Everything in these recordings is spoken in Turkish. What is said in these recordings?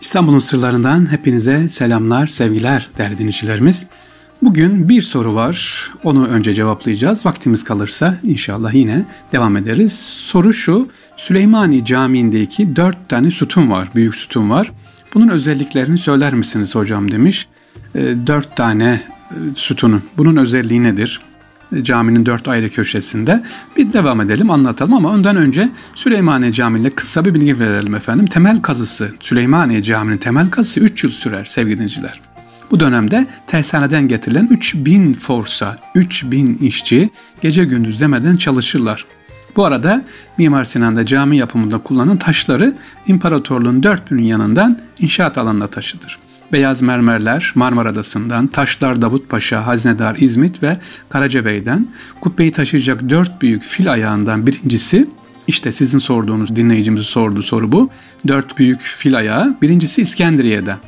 İstanbul'un sırlarından hepinize selamlar, sevgiler değerli dinleyicilerimiz. Bugün bir soru var. Onu önce cevaplayacağız. Vaktimiz kalırsa inşallah yine devam ederiz. Soru şu. Süleymani Camii'ndeki dört tane sütun var. Büyük sütun var. Bunun özelliklerini söyler misiniz hocam demiş. E, dört tane e, sütunun. Bunun özelliği nedir? Caminin dört ayrı köşesinde. Bir devam edelim anlatalım ama ondan önce Süleymaniye Camii'yle kısa bir bilgi verelim efendim. Temel kazısı Süleymaniye Camii'nin temel kazısı 3 yıl sürer sevgili dinleyiciler. Bu dönemde tersaneden getirilen 3000 forsa, 3000 işçi gece gündüz demeden çalışırlar. Bu arada Mimar Sinan'da cami yapımında kullanılan taşları imparatorluğun dört binin yanından inşaat alanına taşıdır beyaz mermerler Marmara Adası'ndan, taşlar Davut Paşa, Haznedar İzmit ve Karacabey'den, kubbeyi taşıyacak dört büyük fil ayağından birincisi, işte sizin sorduğunuz, dinleyicimizin sorduğu soru bu. Dört büyük fil ayağı. Birincisi İskenderiye'den,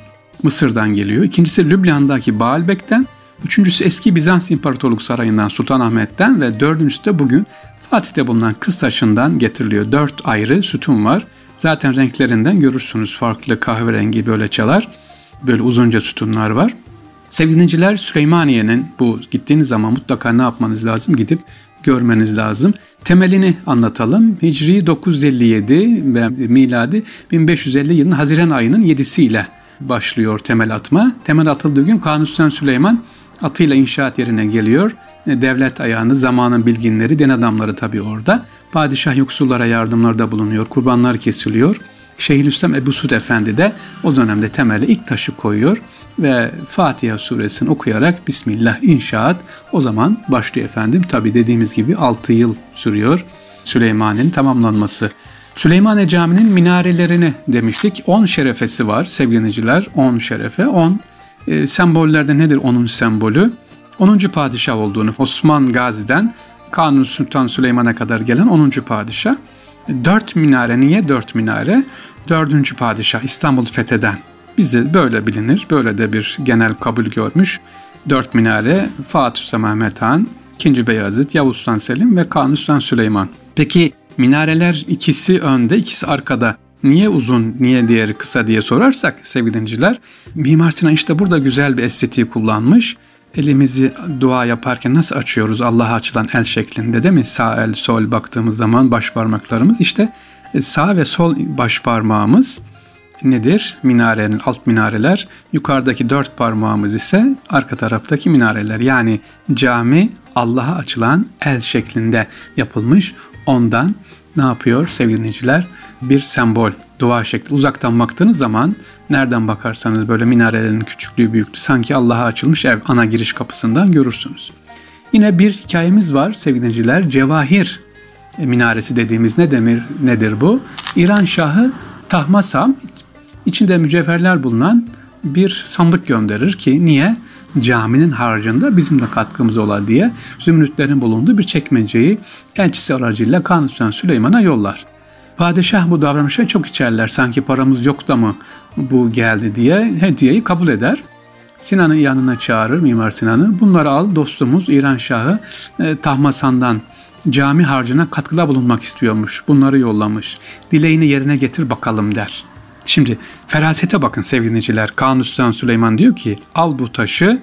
Mısır'dan geliyor. İkincisi Lübnan'daki Baalbek'ten. Üçüncüsü eski Bizans İmparatorluk Sarayı'ndan Sultanahmet'ten ve dördüncüsü de bugün Fatih'te bulunan Kıstaş'ından getiriliyor. Dört ayrı sütun var. Zaten renklerinden görürsünüz farklı kahverengi böyle çalar böyle uzunca sütunlar var. Sevgili dinleyiciler Süleymaniye'nin bu gittiğiniz zaman mutlaka ne yapmanız lazım? Gidip görmeniz lazım. Temelini anlatalım. Hicri 957 ve miladi 1550 yılının Haziran ayının 7'siyle başlıyor temel atma. Temel atıldığı gün Kanuni Süleyman atıyla inşaat yerine geliyor. Devlet ayağını, zamanın bilginleri, den adamları tabii orada. Padişah yoksullara yardımlarda bulunuyor, kurbanlar kesiliyor. Şeyhülislam Ebu Suud Efendi de o dönemde temeli ilk taşı koyuyor ve Fatiha suresini okuyarak Bismillah inşaat o zaman başlıyor efendim. Tabi dediğimiz gibi 6 yıl sürüyor Süleymaniye'nin tamamlanması. Süleymaniye Camii'nin minarelerini demiştik. 10 şerefesi var sevgiliciler. 10 şerefe. 10 e, sembollerde nedir onun sembolü? 10. padişah olduğunu Osman Gazi'den Kanuni Sultan Süleyman'a kadar gelen 10. padişah. Dört minare niye dört minare? Dördüncü padişah İstanbul fetheden. Bizde böyle bilinir. Böyle de bir genel kabul görmüş. Dört minare Fatih Sultan Mehmet Han, İkinci Beyazıt, Yavuz Sultan Selim ve Kanuni Sultan Süleyman. Peki minareler ikisi önde, ikisi arkada. Niye uzun, niye diğeri kısa diye sorarsak sevgili dinleyiciler, Mimar Sinan işte burada güzel bir estetiği kullanmış elimizi dua yaparken nasıl açıyoruz Allah'a açılan el şeklinde değil mi? Sağ el, sol baktığımız zaman baş parmaklarımız işte e, sağ ve sol baş parmağımız nedir? Minarenin alt minareler, yukarıdaki dört parmağımız ise arka taraftaki minareler. Yani cami Allah'a açılan el şeklinde yapılmış. Ondan ne yapıyor sevgili dinleyiciler? Bir sembol, dua şekli. Uzaktan baktığınız zaman nereden bakarsanız böyle minarelerin küçüklüğü büyüklüğü sanki Allah'a açılmış ev ana giriş kapısından görürsünüz. Yine bir hikayemiz var sevgili. Cevahir minaresi dediğimiz ne demir nedir bu? İran Şahı Tahmasam içinde mücevherler bulunan bir sandık gönderir ki niye? Caminin harcında bizim de katkımız ola diye zümrütlerin bulunduğu bir çekmeceyi elçisi aracıyla Kanuni Süleyman'a yollar. Padişah bu davranışa çok içerler. Sanki paramız yok da mı bu geldi diye hediyeyi kabul eder. Sinan'ı yanına çağırır Mimar Sinan'ı. Bunları al dostumuz İran Şahı e, Tahmasan'dan cami harcına katkıda bulunmak istiyormuş. Bunları yollamış. Dileğini yerine getir bakalım der. Şimdi ferasete bakın sevgiliciler. Kanuni Süleyman diyor ki al bu taşı.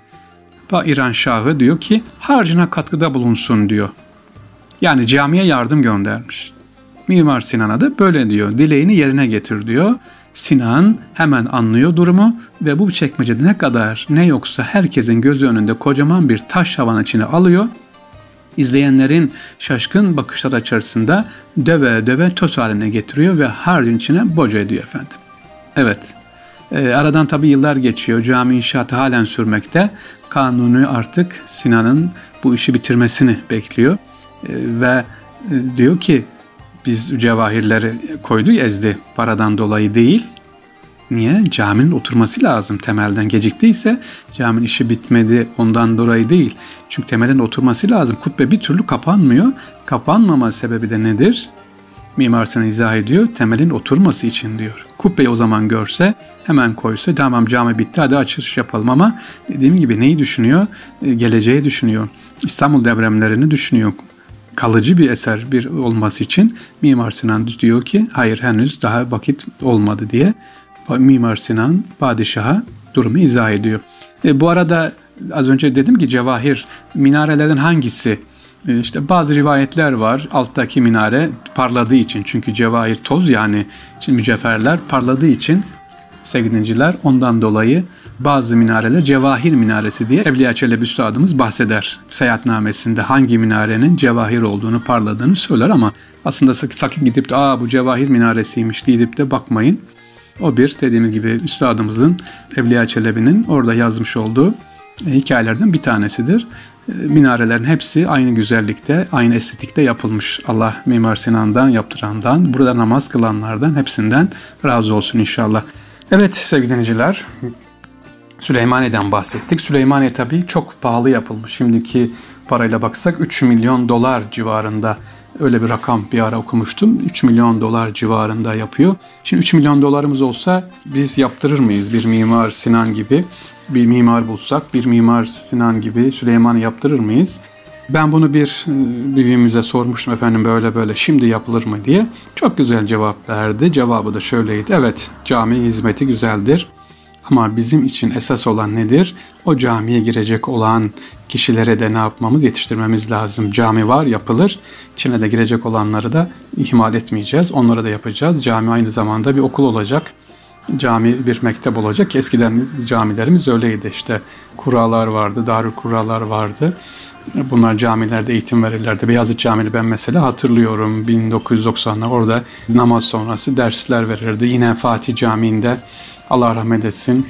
İran Şahı diyor ki harcına katkıda bulunsun diyor. Yani camiye yardım göndermiş. Mimar Sinan'a da böyle diyor. Dileğini yerine getir diyor. Sinan hemen anlıyor durumu ve bu çekmecede ne kadar ne yoksa herkesin gözü önünde kocaman bir taş havan içine alıyor. İzleyenlerin şaşkın bakışlar içerisinde döve döve toz haline getiriyor ve harcın içine boca ediyor efendim. Evet, e, aradan tabi yıllar geçiyor. Cami inşaatı halen sürmekte. Kanuni artık Sinan'ın bu işi bitirmesini bekliyor. E, ve e, diyor ki biz cevahirleri koydu ezdi paradan dolayı değil. Niye? Caminin oturması lazım temelden geciktiyse caminin işi bitmedi ondan dolayı değil. Çünkü temelin oturması lazım. Kubbe bir türlü kapanmıyor. Kapanmama sebebi de nedir? Mimar Sinan izah ediyor. Temelin oturması için diyor. Kubbeyi o zaman görse hemen koysa tamam cami bitti hadi açılış yapalım ama dediğim gibi neyi düşünüyor? Geleceği düşünüyor. İstanbul depremlerini düşünüyor kalıcı bir eser bir olması için Mimar Sinan diyor ki hayır henüz daha vakit olmadı diye Mimar Sinan padişaha durumu izah ediyor. E, bu arada az önce dedim ki cevahir minarelerden hangisi? E, işte bazı rivayetler var alttaki minare parladığı için çünkü cevahir toz yani için mücevherler parladığı için sevgili ondan dolayı bazı minareler cevahir minaresi diye Evliya Çelebi Üstadımız bahseder. Seyahatnamesinde hangi minarenin cevahir olduğunu parladığını söyler ama aslında sakın gidip de aa bu cevahir minaresiymiş deyip de bakmayın. O bir dediğimiz gibi üstadımızın Evliya Çelebi'nin orada yazmış olduğu e, hikayelerden bir tanesidir. E, minarelerin hepsi aynı güzellikte, aynı estetikte yapılmış. Allah Mimar Sinan'dan, yaptırandan, burada namaz kılanlardan hepsinden razı olsun inşallah. Evet sevgili dinleyiciler, Süleymaniye'den bahsettik. Süleymaniye tabii çok pahalı yapılmış. Şimdiki parayla baksak 3 milyon dolar civarında öyle bir rakam bir ara okumuştum. 3 milyon dolar civarında yapıyor. Şimdi 3 milyon dolarımız olsa biz yaptırır mıyız bir Mimar Sinan gibi? Bir mimar bulsak bir Mimar Sinan gibi Süleyman'ı yaptırır mıyız? Ben bunu bir e, büyüğümüze sormuştum efendim böyle böyle şimdi yapılır mı diye. Çok güzel cevap verdi. Cevabı da şöyleydi. Evet cami hizmeti güzeldir. Ama bizim için esas olan nedir? O camiye girecek olan kişilere de ne yapmamız? Yetiştirmemiz lazım. Cami var, yapılır. İçine de girecek olanları da ihmal etmeyeceğiz. Onlara da yapacağız. Cami aynı zamanda bir okul olacak. Cami bir mektep olacak. Eskiden camilerimiz öyleydi. İşte kuralar vardı, darül kuralar vardı. Bunlar camilerde eğitim verirlerdi. Beyazıt Camii ben mesela hatırlıyorum 1990'lar orada namaz sonrası dersler verirdi. Yine Fatih Camii'nde Allah rahmet etsin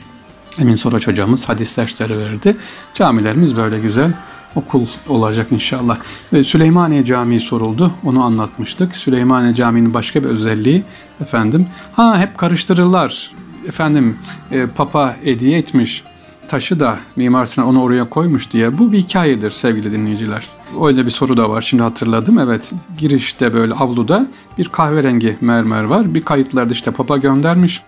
Emin Soraç hocamız hadis dersleri verirdi. Camilerimiz böyle güzel okul olacak inşallah. Ve Süleymaniye Camii soruldu. Onu anlatmıştık. Süleymaniye Camii'nin başka bir özelliği efendim. Ha hep karıştırırlar. Efendim e, Papa hediye etmiş taşı da Mimar Sinan onu oraya koymuş diye. Bu bir hikayedir sevgili dinleyiciler. Öyle bir soru da var. Şimdi hatırladım. Evet girişte böyle avluda bir kahverengi mermer var. Bir kayıtlarda işte Papa göndermiş.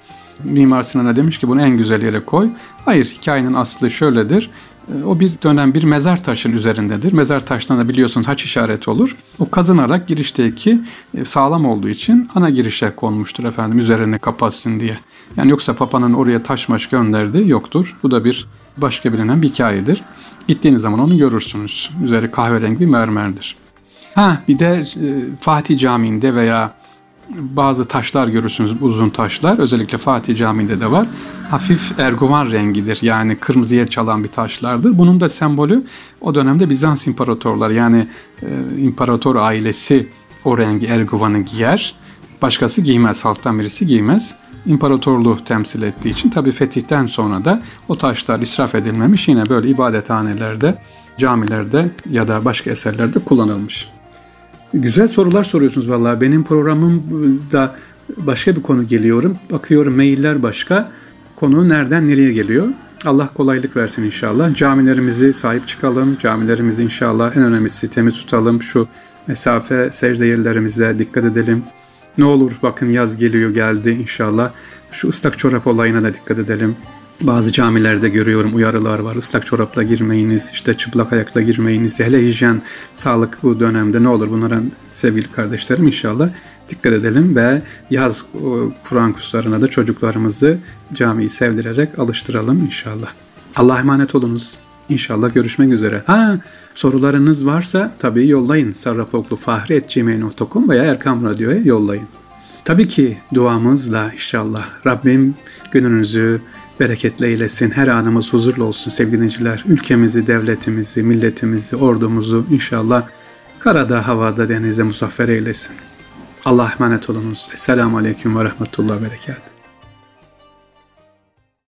Mimar Sinan'a demiş ki bunu en güzel yere koy. Hayır hikayenin aslı şöyledir. Ee, o bir dönem bir mezar taşın üzerindedir. Mezar taşlarında biliyorsunuz haç işareti olur. O kazınarak girişteki e, sağlam olduğu için ana girişe konmuştur efendim üzerine kapatsın diye. Yani yoksa Papa'nın oraya taş maş gönderdiği yoktur. Bu da bir başka bilinen bir hikayedir. Gittiğiniz zaman onu görürsünüz. Üzeri kahverengi bir mermerdir. Ha bir de e, Fatih Camii'nde veya bazı taşlar görürsünüz uzun taşlar özellikle Fatih Camii'nde de var. Hafif erguvan rengidir yani kırmızıya çalan bir taşlardır. Bunun da sembolü o dönemde Bizans imparatorları yani e, imparator ailesi o rengi erguvanı giyer. Başkası giymez, halktan birisi giymez. İmparatorluğu temsil ettiği için tabi fetihten sonra da o taşlar israf edilmemiş yine böyle ibadethanelerde, camilerde ya da başka eserlerde kullanılmış. Güzel sorular soruyorsunuz vallahi. Benim programımda başka bir konu geliyorum. Bakıyorum mailler başka. Konu nereden nereye geliyor? Allah kolaylık versin inşallah. Camilerimizi sahip çıkalım. Camilerimizi inşallah en önemlisi temiz tutalım. Şu mesafe secde yerlerimize dikkat edelim. Ne olur bakın yaz geliyor geldi inşallah. Şu ıslak çorap olayına da dikkat edelim. Bazı camilerde görüyorum uyarılar var. Islak çorapla girmeyiniz, işte çıplak ayakla girmeyiniz. Hele hijyen, sağlık bu dönemde ne olur bunlara sevgili kardeşlerim inşallah dikkat edelim ve yaz Kur'an kurslarına da çocuklarımızı camiyi sevdirerek alıştıralım inşallah. Allah'a emanet olunuz. İnşallah görüşmek üzere. Ha sorularınız varsa tabii yollayın. sarrafoklu.fahri.gmail.com veya Erkam Radyo'ya yollayın. Tabii ki duamızla inşallah Rabbim gününüzü bereketli eylesin. Her anımız huzurlu olsun sevgili dinleyiciler. Ülkemizi, devletimizi, milletimizi, ordumuzu inşallah karada, havada, denizde muzaffer eylesin. Allah emanet olunuz. Esselamu Aleyküm ve Rahmetullah ve Berekat.